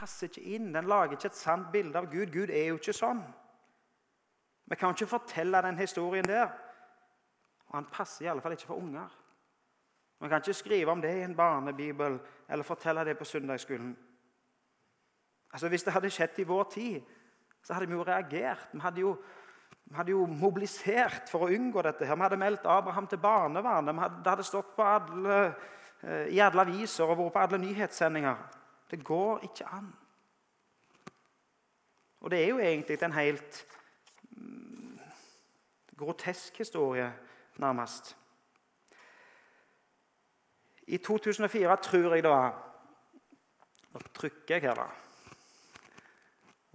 passer ikke inn. Den lager ikke et sant bilde av Gud. Gud er jo ikke sånn. Vi kan ikke fortelle den historien der. Og han passer i alle fall ikke for unger. Vi kan ikke skrive om det i en barnebibel eller fortelle det på søndagsskolen. Altså, Hvis det hadde skjedd i vår tid, så hadde vi jo reagert. Vi hadde jo, vi hadde jo mobilisert for å unngå dette. her. Vi hadde meldt Abraham til barnevernet. Det hadde stått alle, eh, i alle aviser og vært på alle nyhetssendinger. Det går ikke an. Og det er jo egentlig en helt mm, grotesk historie, nærmest. I 2004 tror jeg det var Nå trykker jeg her, da.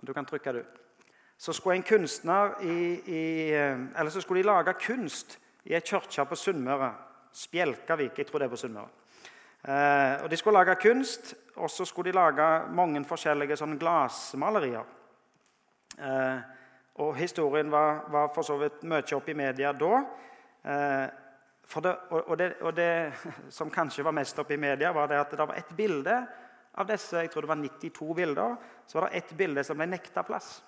Du kan trykke, du. Så skulle en kunstner i, i, Eller så skulle de lage kunst i ei kirke på Sunnmøre. Spjelkavik. Jeg tror det er på Sunnmøre. Eh, og De skulle lage kunst, og så skulle de lage mange forskjellige sånn glassmalerier. Eh, og Historien var, var, for så vidt mye oppe i media da. Eh, det, og, og, det, og, det, som kanskje var mest oppe i media, var at det var et bilde av disse jeg tror det var 92 bilder, så var det ett bilde som ble nekta plass.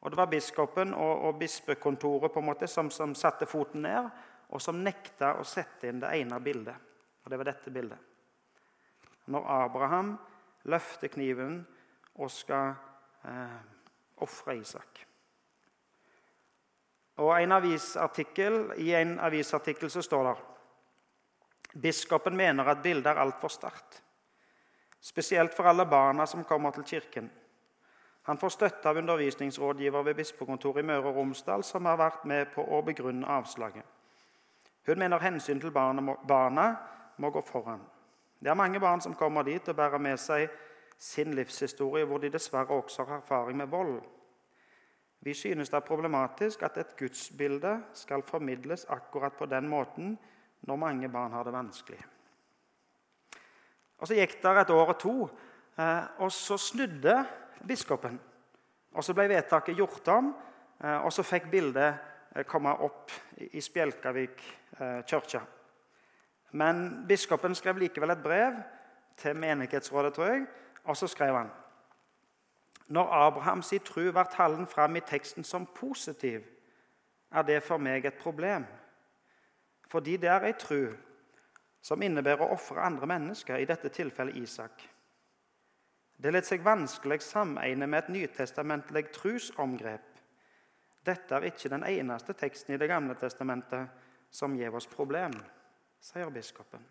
Og Det var biskopen og, og bispekontoret på en måte som, som, satte foten ned, og som nekta å sette inn det ene bildet. Og det var dette bildet. Når Abraham løfter kniven og skal eh, ofre Isak. Og en avisartikkel, I en avisartikkel så står det Biskopen mener at bildet er altfor sterkt. Spesielt for alle barna som kommer til kirken. Han får støtte av undervisningsrådgiver ved bispekontoret i Møre og Romsdal, som har vært med på å begrunne avslaget. Hun mener hensyn til barna må, gå foran. Det er mange barn som kommer dit og bærer med seg sin livshistorie, hvor de dessverre også har erfaring med vold. Vi synes det er problematisk at et gudsbilde skal formidles akkurat på den måten når mange barn har det vanskelig. Og Så gikk det et år og to, eh, og så snudde biskopen. Og Så ble vedtaket gjort om, eh, og så fikk bildet eh, komme opp i Spjelkavik kirke. Men biskopen skrev likevel et brev til menighetsrådet, tror jeg, og så skrev han Når Abrahams tru blir tallen fram i teksten som positiv, er det for meg et problem. Fordi det er ei tru som innebærer å ofre andre mennesker, i dette tilfellet Isak. Det lar seg vanskelig samegne med et nytestamentlig trusomgrep. Dette er ikke den eneste teksten i Det gamle testamentet som gir oss problem, sier biskopen.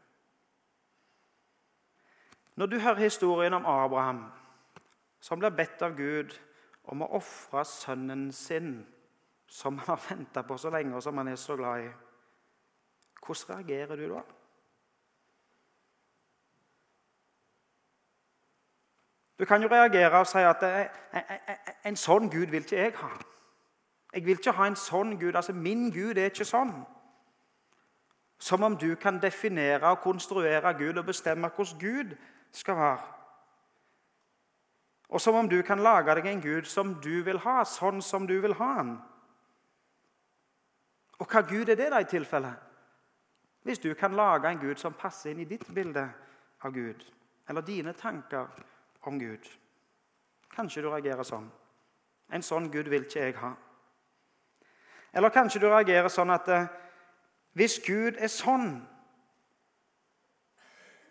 Når du hører historien om Abraham, som blir bedt av Gud om å ofre sønnen sin, som han har venta på så lenge, og som han er så glad i, hvordan reagerer du da? Du kan jo reagere og si at en sånn Gud vil ikke jeg ha. Jeg vil ikke ha en sånn Gud. Altså, Min Gud er ikke sånn. Som om du kan definere og konstruere Gud og bestemme hvordan Gud skal være. Og som om du kan lage deg en Gud som du vil ha, sånn som du vil ha han. Og hva Gud er det da i tilfelle? Hvis du kan lage en Gud som passer inn i ditt bilde av Gud, eller dine tanker om Gud. Kanskje du reagerer sånn. En sånn Gud vil ikke jeg ha. Eller kanskje du reagerer sånn at eh, hvis Gud er sånn,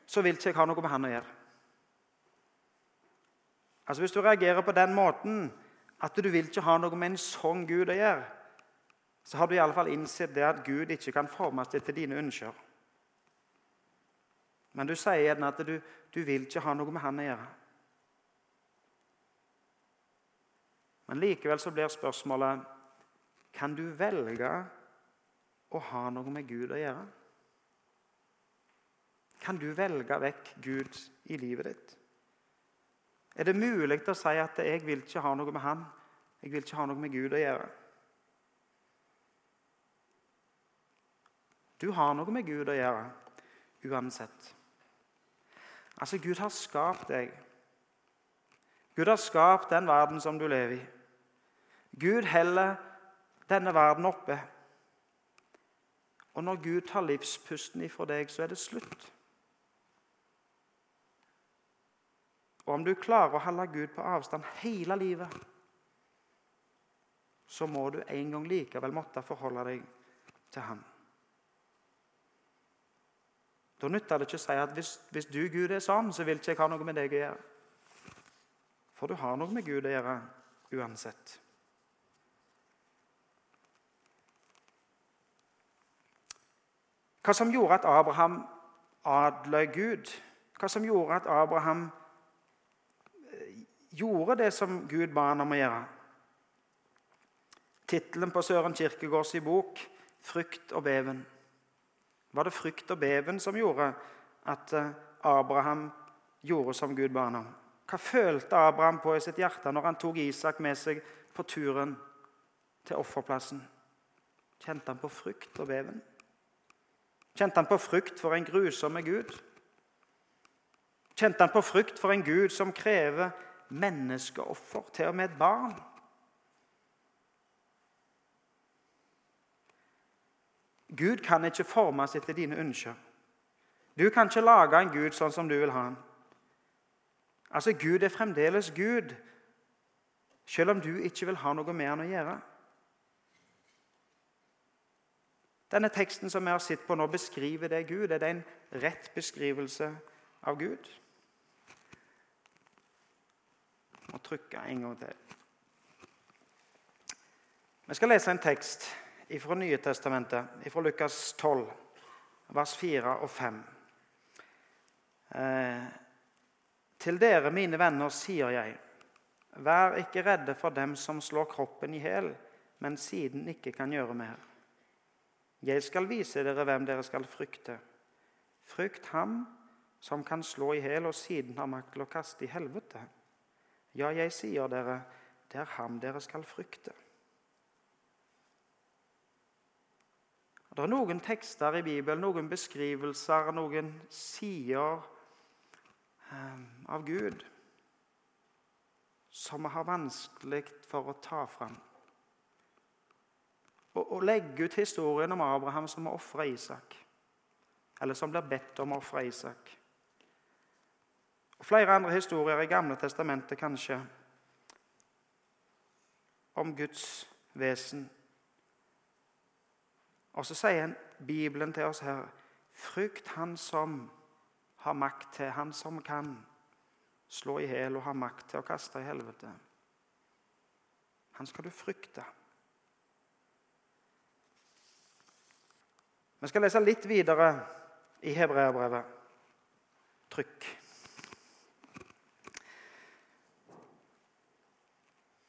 så vil ikke jeg ha noe med han å gjøre. Altså Hvis du reagerer på den måten at du vil ikke ha noe med en sånn Gud å gjøre, så har du i alle fall innsett det at Gud ikke kan formes til dine ønsker. Men du sier gjerne at du, du vil ikke ha noe med han å gjøre. Men likevel så blir spørsmålet kan du velge å ha noe med Gud å gjøre. Kan du velge vekk Gud i livet ditt? Er det mulig å si at 'jeg vil ikke ha noe med Han', 'jeg vil ikke ha noe med Gud å gjøre'? Du har noe med Gud å gjøre uansett. Altså, Gud har skapt deg. Gud har skapt den verden som du lever i. Gud heller denne verden oppe. Og når Gud tar livspusten ifra deg, så er det slutt. Og om du klarer å holde Gud på avstand hele livet, så må du en gang likevel måtte forholde deg til Han. Da nytter det ikke å si at hvis, hvis, du, Gud, er sånn, så vil ikke jeg ha noe med deg å gjøre. For du har noe med Gud å gjøre uansett. Hva som gjorde at Abraham adløy Gud? Hva som gjorde at Abraham eh, gjorde det som Gud ba han om å gjøre? Tittelen på Søren Kirkegårds bok 'Frykt og beven' var det frykt og beven som gjorde at eh, Abraham gjorde som Gud ba ham. Hva følte Abraham på i sitt hjerte når han tok Isak med seg på turen til offerplassen? Kjente han på frykt og beven? Kjente han på frykt for en grusomme Gud? Kjente han på frykt for en Gud som krever menneskeoffer, til og med et barn? Gud kan ikke formes etter dine ønsker. Du kan ikke lage en Gud sånn som du vil ha han. Altså, Gud er fremdeles Gud, selv om du ikke vil ha noe med han å gjøre. Denne teksten som vi har sett på nå, beskriver det Gud. Er det en rett beskrivelse av Gud? Jeg må trykke en gang til. Vi skal lese en tekst fra Nye testamentet, fra Lukas 12, vers 4 og 5. Eh, til dere, mine venner, sier jeg, vær ikke redde for dem som slår kroppen i hjel, men siden ikke kan gjøre mer. Jeg skal vise dere hvem dere skal frykte. Frykt ham som kan slå i hjel og siden har makt til å kaste i helvete. Ja, jeg sier dere, det er ham dere skal frykte. Det er noen tekster i Bibelen, noen beskrivelser, noen sider eh, av Gud som vi har vanskelig for å ta fram. Å legge ut historien om Abraham som har ofra Isak, eller som blir bedt om å ofre Isak. Og Flere andre historier i Gamle testamentet kanskje om Guds vesen og så sier Bibelen til oss her Frykt Han som har makt til, Han som kan slå i hjel og har makt til å kaste i helvete. Han skal du frykte. Vi skal lese litt videre i Hebreabrevet. Trykk.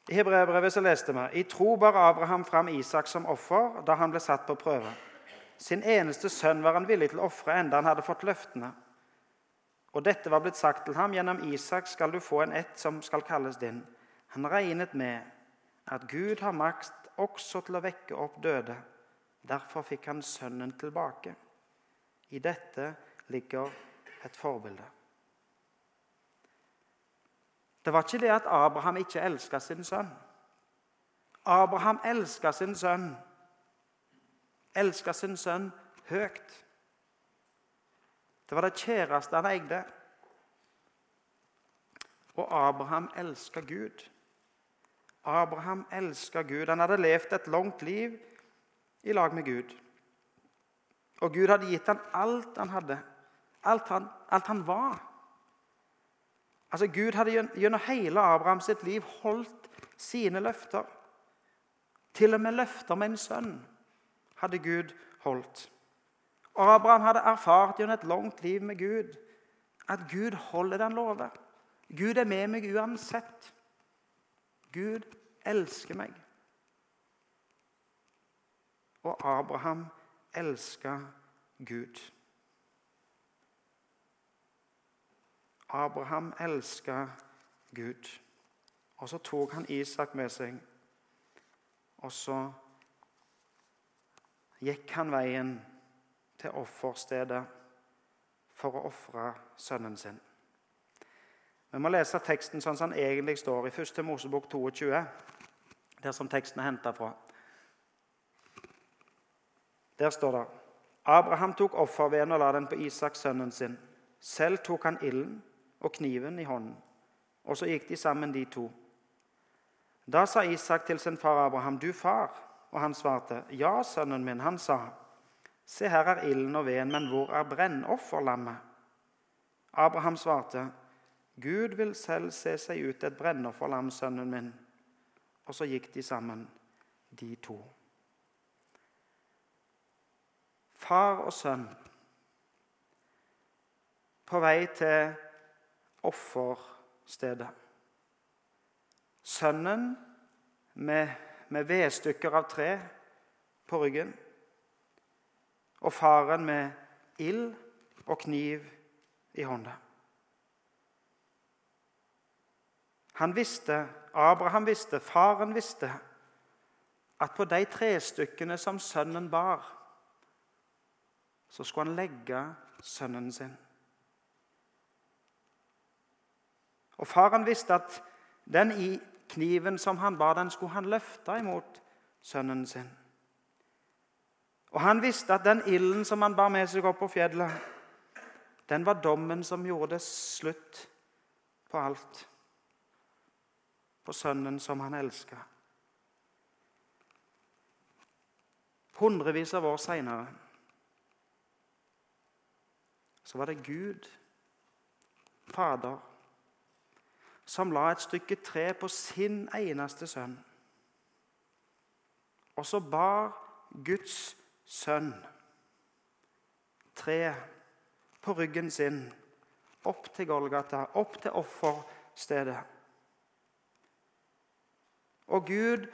I Hebreabrevet så leste vi i tro bar Abraham fram Isak som offer da han ble satt på prøve. Sin eneste sønn var han villig til å ofre enda han hadde fått løftene. Og dette var blitt sagt til ham, gjennom Isak skal du få en ett som skal kalles din. Han regnet med at Gud har makt også til å vekke opp døde. Derfor fikk han sønnen tilbake. I dette ligger et forbilde. Det var ikke det at Abraham ikke elska sin sønn. Abraham elska sin sønn. Elska sin sønn høyt. Det var det kjæreste han eide. Og Abraham elska Gud. Abraham elska Gud. Han hadde levd et langt liv i lag med Gud. Og Gud hadde gitt ham alt han hadde, alt han, alt han var. Altså, Gud hadde gjennom hele Abraham sitt liv holdt sine løfter. Til og med løfter med en sønn hadde Gud holdt. Abraham hadde erfart gjennom et langt liv med Gud at Gud holder det han lover. Gud er med meg uansett. Gud elsker meg. Og Abraham elska Gud. Abraham elska Gud. Og så tok han Isak med seg. Og så gikk han veien til offerstedet for å ofre sønnen sin. Vi må lese teksten sånn som den egentlig står i 1. Mosebok 22, der som teksten er henta fra. Der står det Abraham tok offerveden og la den på Isak, sønnen sin. Selv tok han ilden og kniven i hånden. Og så gikk de sammen, de to. Da sa Isak til sin far Abraham, 'Du far.' Og han svarte, 'Ja, sønnen min.' Han sa, 'Se, her er ilden og veden, men hvor er brennofferlammet?' Abraham svarte, 'Gud vil selv se seg ut et brennofferlam, sønnen min.' Og så gikk de sammen, de to. Far og sønn på vei til offerstedet. Sønnen med, med vedstykker av tre på ryggen. Og faren med ild og kniv i hånda. Han visste, Abraham visste, faren visste, at på de tre stykkene som sønnen bar, så skulle han legge sønnen sin. Og Faren visste at den i kniven som han bar, den skulle han løfte imot sønnen sin. Og han visste at den ilden som han bar med seg opp på fjellet, den var dommen som gjorde det slutt på alt. På sønnen som han elska. Hundrevis av år seinere så var det Gud, Fader, som la et stykke tre på sin eneste sønn. Og så bar Guds sønn treet på ryggen sin opp til Golgata, opp til offerstedet. Og Gud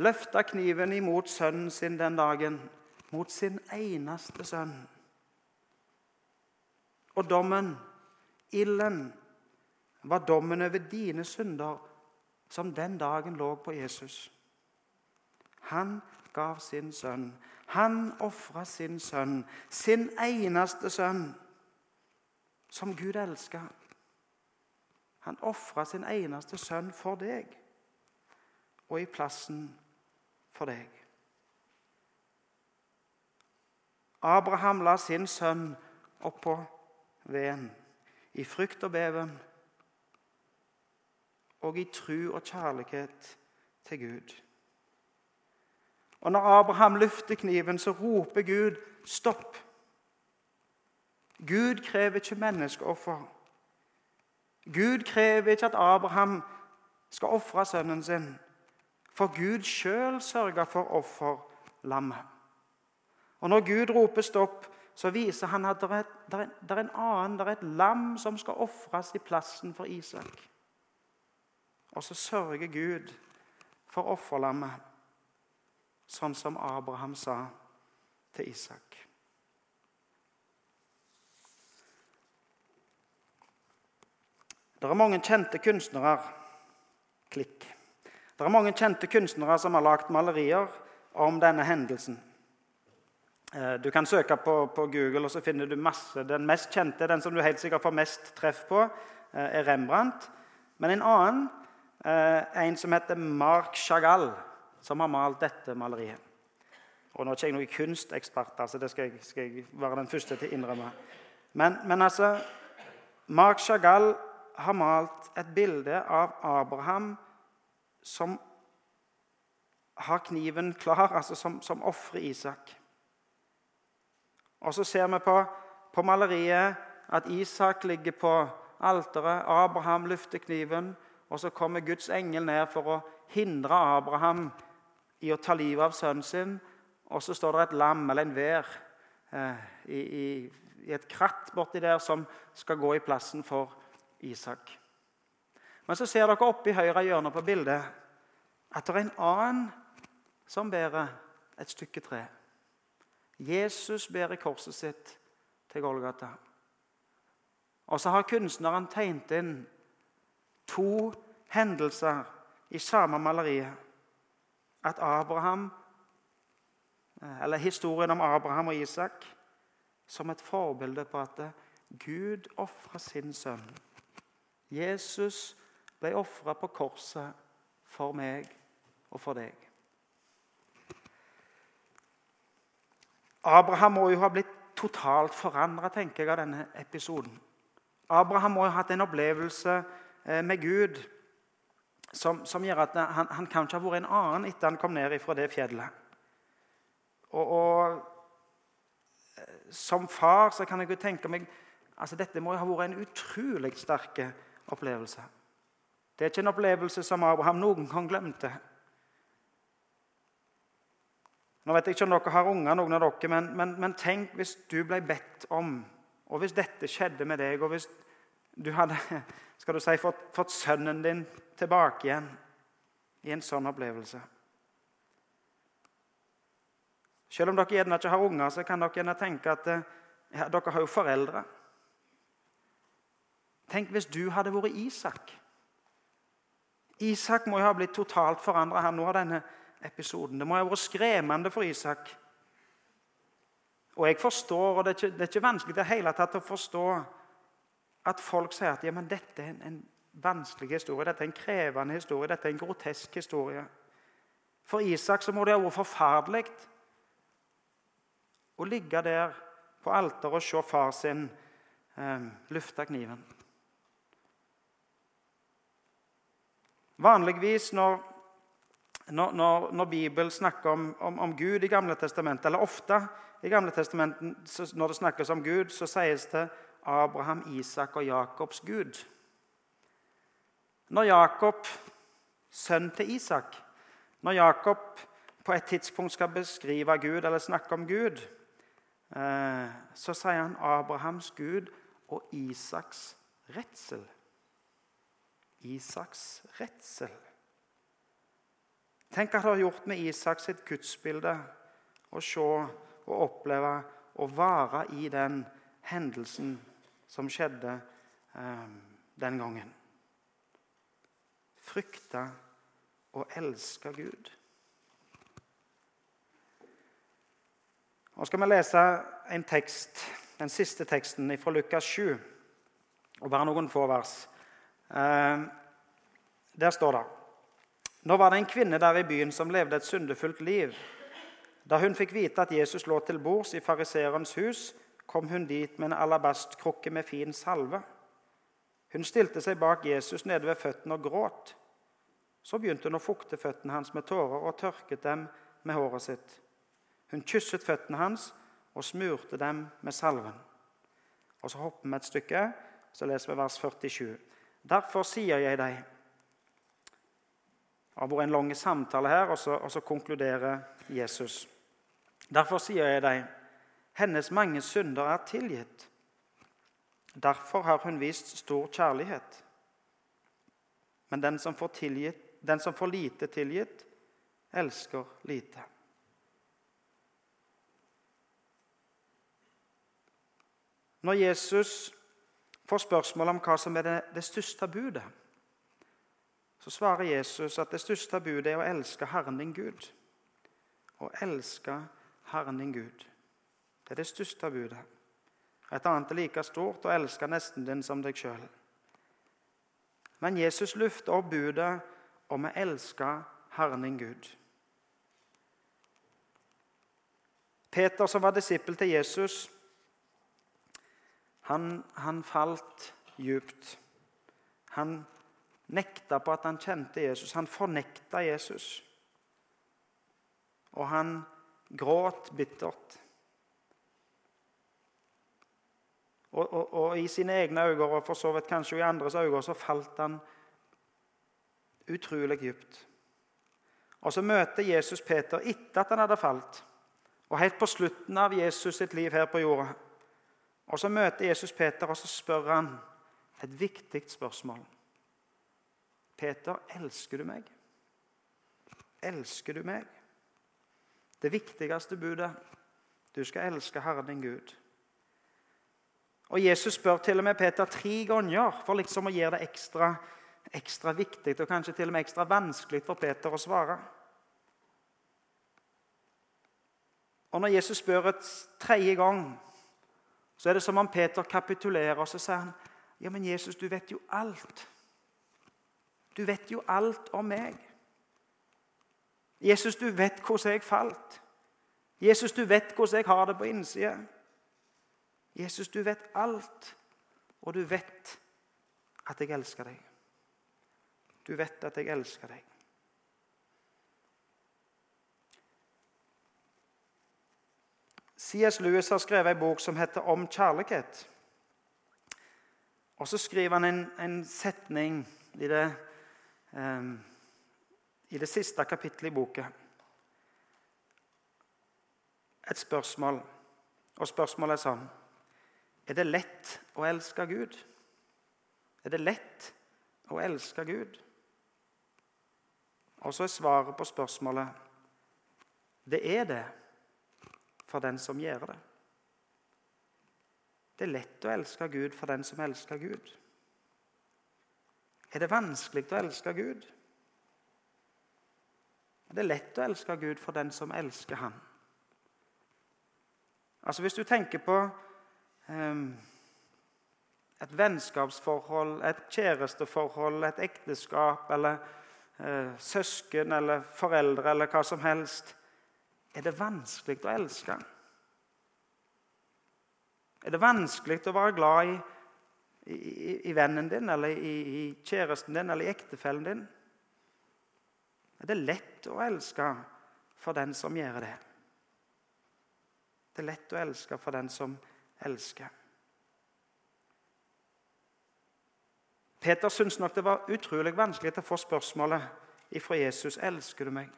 løfta kniven imot sønnen sin den dagen, mot sin eneste sønn. Og dommen, ilden, var dommen over dine synder som den dagen lå på Jesus. Han gav sin sønn. Han ofra sin sønn, sin eneste sønn, som Gud elska. Han ofra sin eneste sønn for deg og i plassen for deg. Abraham la sin sønn oppå veden i frykt og beven og i tru og kjærlighet til Gud. Og Når Abraham løfter kniven, så roper Gud 'stopp'. Gud krever ikke menneskeoffer. Gud krever ikke at Abraham skal ofre sønnen sin, for Gud sjøl sørga for offerlammet. Og Når Gud roper 'stopp', så viser han at det er, en annen, det er et lam som skal ofres i plassen for Isak. Og så sørger Gud for offerlammet, sånn som Abraham sa til Isak. Det er mange kjente kunstnere klikk. Det er mange kjente kunstnere som har lagd malerier om denne hendelsen. Eh, du kan søke på, på, Google, og så finner du masse. Den mest kjente, den som du helt sikkert får mest treff på, eh, er Rembrandt. Men en annen Eh, en som heter Marc Chagall, som har malt dette maleriet. Og Nå er ikke jeg noen kunstekspert, altså det skal jeg, skal jeg, være den første til å innrømme. Men, men altså Marc Chagall har malt et bilde av Abraham som har kniven klar, altså som, som ofrer Isak. Og så ser vi på, på maleriet at Isak ligger på alteret. Abraham løfter kniven. Og så kommer Guds engel ned for å hindre Abraham i å ta livet av sønnen sin. Og så står det et lam eller en vær eh, i, i, i, et kratt borti der som skal gå i plassen for Isak. Men så ser dere oppe i høyre hjørne på bildet at det er en annen som bærer et stykke tre. Jesus bærer korset sitt til Golgata. Og så har kunstneren tegnet inn to hendelser i samme maleriet. At Abraham, eller historien om Abraham og Isak som et forbilde på at Gud ofra sin sønn. Jesus ble ofra på korset for meg og for deg. Abraham må jo ha blitt totalt forandra av denne episoden. Abraham må jo ha hatt en opplevelse eh, med Gud som, som, gjør at han, han kan ikke ha vært en annen etter han kom ned fra det fjellet. Og, og eh, som far så kan jeg jo tenke meg altså Dette må jo ha vært en utrolig sterk opplevelse. Det er ikke en opplevelse som Abraham noen gang glemte. Nå vet jeg ikke om dere har unger, noen av dere, men, men, men tenk hvis du ble bedt om, og hvis dette skjedde med deg, og hvis du hadde skal du si, fått, fått sønnen din tilbake igjen i en sånn opplevelse. Selv om dere gjerne ikke har unger, så kan dere gjerne tenke at eh, ja, dere har jo foreldre. Tenk hvis du hadde vært Isak. Isak må jo ha blitt totalt forandra nå av denne episoden. Det må ha vært skremmende for Isak. Og jeg forstår, og det er ikke, det er ikke vanskelig det hele tatt å forstå at folk sier at ja, men dette er en, en vanskelig historie, dette er en krevende historie, dette er en grotesk historie. For Isak så må det ha vært forferdelig å ligge der på alteret og se far sin eh, lufte kniven. Vanligvis når, når, når, når Bibelen snakker om, om, om, Gud i Gamle testamentet, eller ofte i Gamle testamentet når det snakkes om Gud, så sies det Abraham, Isak og Jakobs Gud. Når Jakob, sønn til Isak Når Jakob på et tidspunkt skal beskrive Gud eller snakke om Gud, eh, så sier han Abrahams Gud og Isaks redsel. Isaks redsel. Tenk at det har gjort med Isak sitt gudsbilde å se og oppleve og være i den hendelsen som skjedde eh, den gangen. Frykta og elske Gud. Nå skal vi lese en tekst, den siste teksten fra Lukas 7, og bare noen få vers. Eh, der står det Nå var det en kvinne der i byen som levde et syndefullt liv. Da hun fikk vite at Jesus lå til bords i fariseerens hus, kom hun dit med en alabastkrukke med fin salve. Hun stilte seg bak Jesus nede ved føttene og gråt. Så begynte hun å fukte føttene hans med tårer og tørket dem med håret sitt. Hun kysset føttene hans og smurte dem med salven. Og Så hopper vi et stykke, så leser vi vers 47. Derfor sier jeg deg Det har vært en lang samtale her, og så, og så konkluderer Jesus. Derfor sier jeg deg hennes mange synder er tilgitt. Derfor har hun vist stor kjærlighet. Men den som får, tilgitt, den som får lite tilgitt, elsker lite. Når Jesus får spørsmål om hva som er det, det største budet, så svarer Jesus at det største budet er å elske Herren din Gud. Å elske Herren din Gud. Det er det største budet. Et annet er like stort å elske nesten din som deg sjøl. Men Jesus løfter opp budet om å elske Herren din Gud. Peter, som var disippel til Jesus, han, han falt djupt. Han nekta på at han kjente Jesus. Han fornekta Jesus. Og han gråt bittert. Og, og, og, i sine egne øyne, og for så vidt kanskje i andres øyne, så falt han utrolig dypt. Og så møter Jesus Peter etter at han hadde falt, og helt på slutten av Jesus sitt liv her på jorda. Og Så møter Jesus Peter, og så spør han et viktig spørsmål. Peter, elsker du meg? Elsker du meg? Det viktigste budet. Du skal elske Herren din Gud. Og Jesus spør til og med Peter tre ganger for liksom å gjøre det ekstra, ekstra viktig og kanskje til og med ekstra vanskelig for Peter å svare. Og Når Jesus spør et tredje gang, så er det som om Peter kapitulerer. og Så sier han, 'Ja, men Jesus, du vet jo alt. Du vet jo alt om meg.' 'Jesus, du vet hvordan jeg falt.' 'Jesus, du vet hvordan jeg har det på innsida.' Jesus, du vet alt, og du vet at jeg elsker deg. Du vet at jeg elsker deg. C.S. Lewis har skrevet en bok som heter 'Om kjærlighet'. Og Så skriver han en, en setning i det, i det siste kapittelet i boka. Et spørsmål. Og spørsmålet er sånn Er det lett å elske Gud? Er det lett å elske Gud? Og så er svaret på spørsmålet det er det for den som gjør det. Det er lett å elske Gud for den som elsker Gud. Er det vanskelig å elske Gud? Det er lett å elske Gud for den som elsker Han. Altså Hvis du tenker på um, et vennskapsforhold, et kjæresteforhold, et ekteskap eller uh, søsken eller foreldre eller hva som helst er det vanskelig å elske? Er det vanskelig å være glad i, i, vennen din, eller i, i, kjæresten din eller i ektefellen din? Er det lett å elske for den som gjør det? Det er lett å elske for den som elsker. Peter syntes nok det var utrolig vanskelig å få spørsmålet ifra Jesus elsker du meg.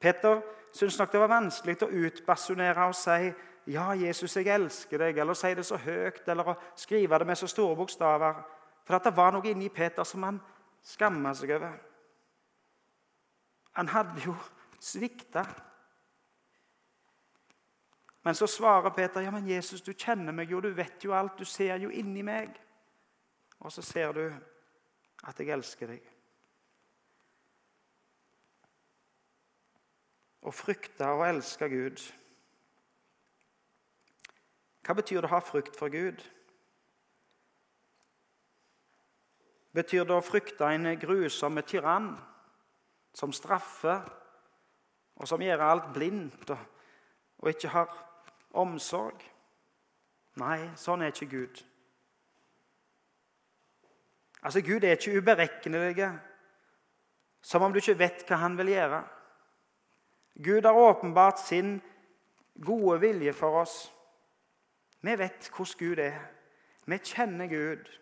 Peter syntes nok det var vanskelig å utbasunere og si ja, Jesus, jeg elsker deg, eller å si det så høyt, eller å skrive det med så store bokstaver. For det var noe inni Peter som han skamma seg over. Han hadde jo svikta. Men så svarer Peter ja, men Jesus, du kjenner meg jo, du vet jo alt, du ser jo inni meg. Og så ser du at jeg elsker deg. Å frykte og elske Gud. Hva betyr det å ha frykt for Gud? Betyr det å frykte en grusom tyrann som straffer, og som gjør alt blindt og, og ikke har omsorg? Nei, sånn er ikke Gud. Altså, Gud er ikke uberegnelig, som om du ikke vet hva han vil gjøre. Gud har åpenbart sin gode vilje for oss. Vi vet hvordan Gud er. Vi kjenner Gud.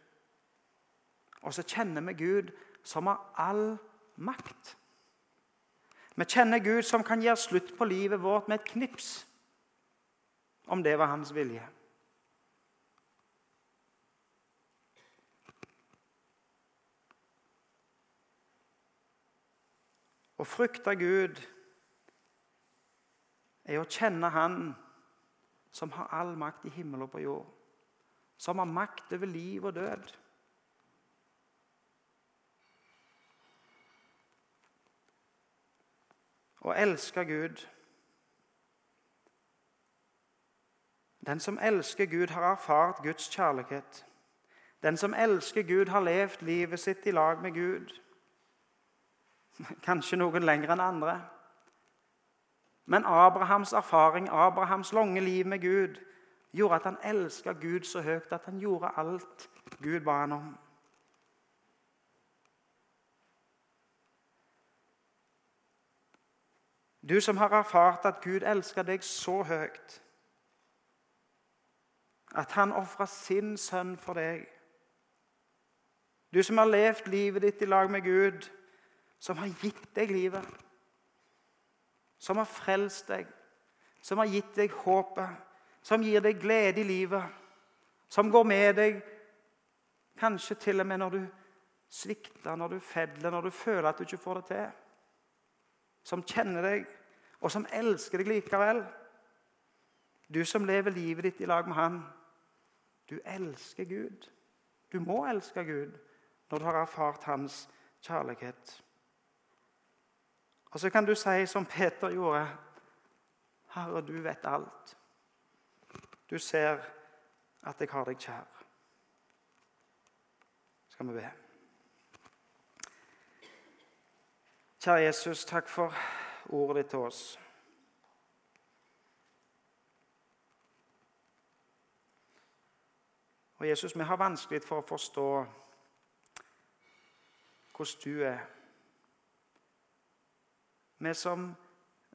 Og så kjenner vi Gud som har all makt. Vi kjenner Gud som kan gjøre slutt på livet vårt med et knips, om det var hans vilje. Å frykte Gud er å kjenne Han som har all makt i himmel og på jord. Som har makt over liv og død. Å elske Gud Den som elsker Gud, har erfart Guds kjærlighet. Den som elsker Gud, har levd livet sitt i lag med Gud. Kanskje noen lenger enn andre. Men Abrahams erfaring, Abrahams lange liv med Gud, gjorde at han elska Gud så høyt at han gjorde alt Gud ba han om. Du som har erfart at Gud elsker deg så høyt at han ofra sin sønn for deg. Du som har levd livet ditt i lag med Gud, som har gitt deg livet som har frelst deg, som har gitt deg håpet, som gir deg glede i livet, som går med deg kanskje til og med når du svikter, når du fedler, når du føler at du ikke får det til. Som kjenner deg, og som elsker deg likevel. Du som lever livet ditt i lag med Han. Du elsker Gud. Du må elske Gud når du har erfart Hans kjærlighet. Og så kan du si som Peter gjorde. Herre, du vet alt. Du ser at jeg har deg kjær. Skal vi be. Kjære Jesus, takk for ordet ditt til oss. Og Jesus, vi har vanskelig for å forstå hvordan du er. Vi som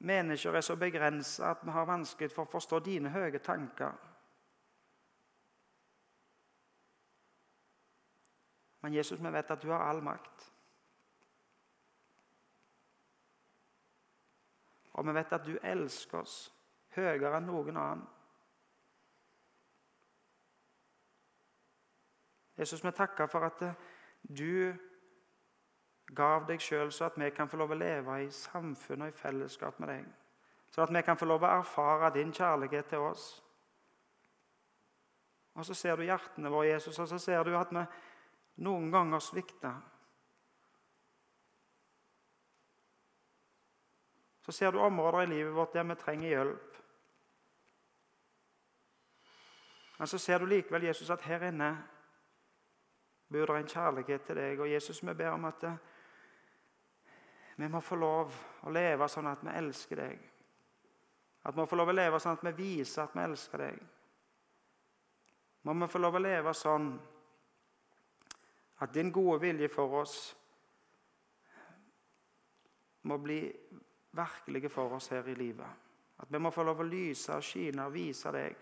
mennesker er så begrensa at vi har vanskelig for å forstå dine høye tanker. Men Jesus, vi vet at du har all makt. Og vi vet at du elsker oss høyere enn noen annen. Jesus, vi takker for at du gav deg sjøl, så at vi kan få lov å leve i samfunn og i fellesskap med deg. Så at vi kan få lov å erfare din kjærlighet til oss. Og så ser du hjertene våre, Jesus, og så ser du at vi noen ganger svikter. Så ser du områder i livet vårt der vi trenger hjelp. Men så ser du likevel, Jesus, at her inne bor det en kjærlighet til deg. Og Jesus, vi ber om at eh, vi må få lov å leve sånn at vi elsker deg. At vi må få lov å leve sånn at vi viser at vi elsker deg. Må vi få lov å leve sånn at din gode vilje for oss må bli virkelige for oss her i livet. At vi må få lov å lyse og skine og vise deg.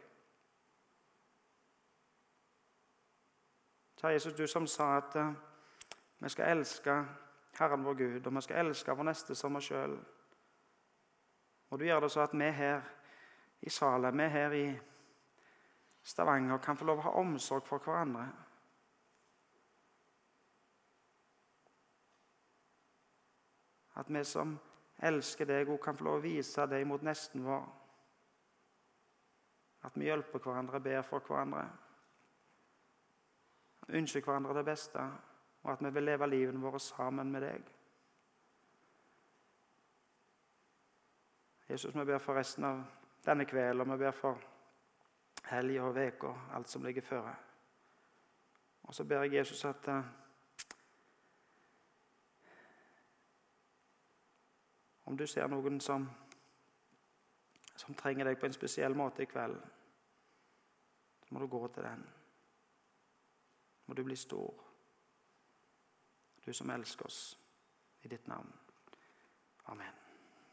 Kjære Jesus, du som sa at uh, vi skal elske Herren vår Gud, og vi skal elske vår neste som oss sjøl. Og du gjør det så at vi her i Salem, vi her i Stavanger, kan få lov å ha omsorg for hverandre. At vi som elsker deg, òg kan få lov å vise deg mot nesten vår. At vi hjelper hverandre, ber for hverandre ønsker hverandre det beste, og at vi vil leve livene våre sammen med deg. Jesus, vi ber for resten av denne kvelden, og vi ber for helga og uka, alt som ligger føre. Og så ber jeg Jesus at uh, Om du ser noen som, som trenger deg på en spesiell måte i kveld, så må du gå til den må du bli stor, du som elsker oss, i ditt navn. Amen.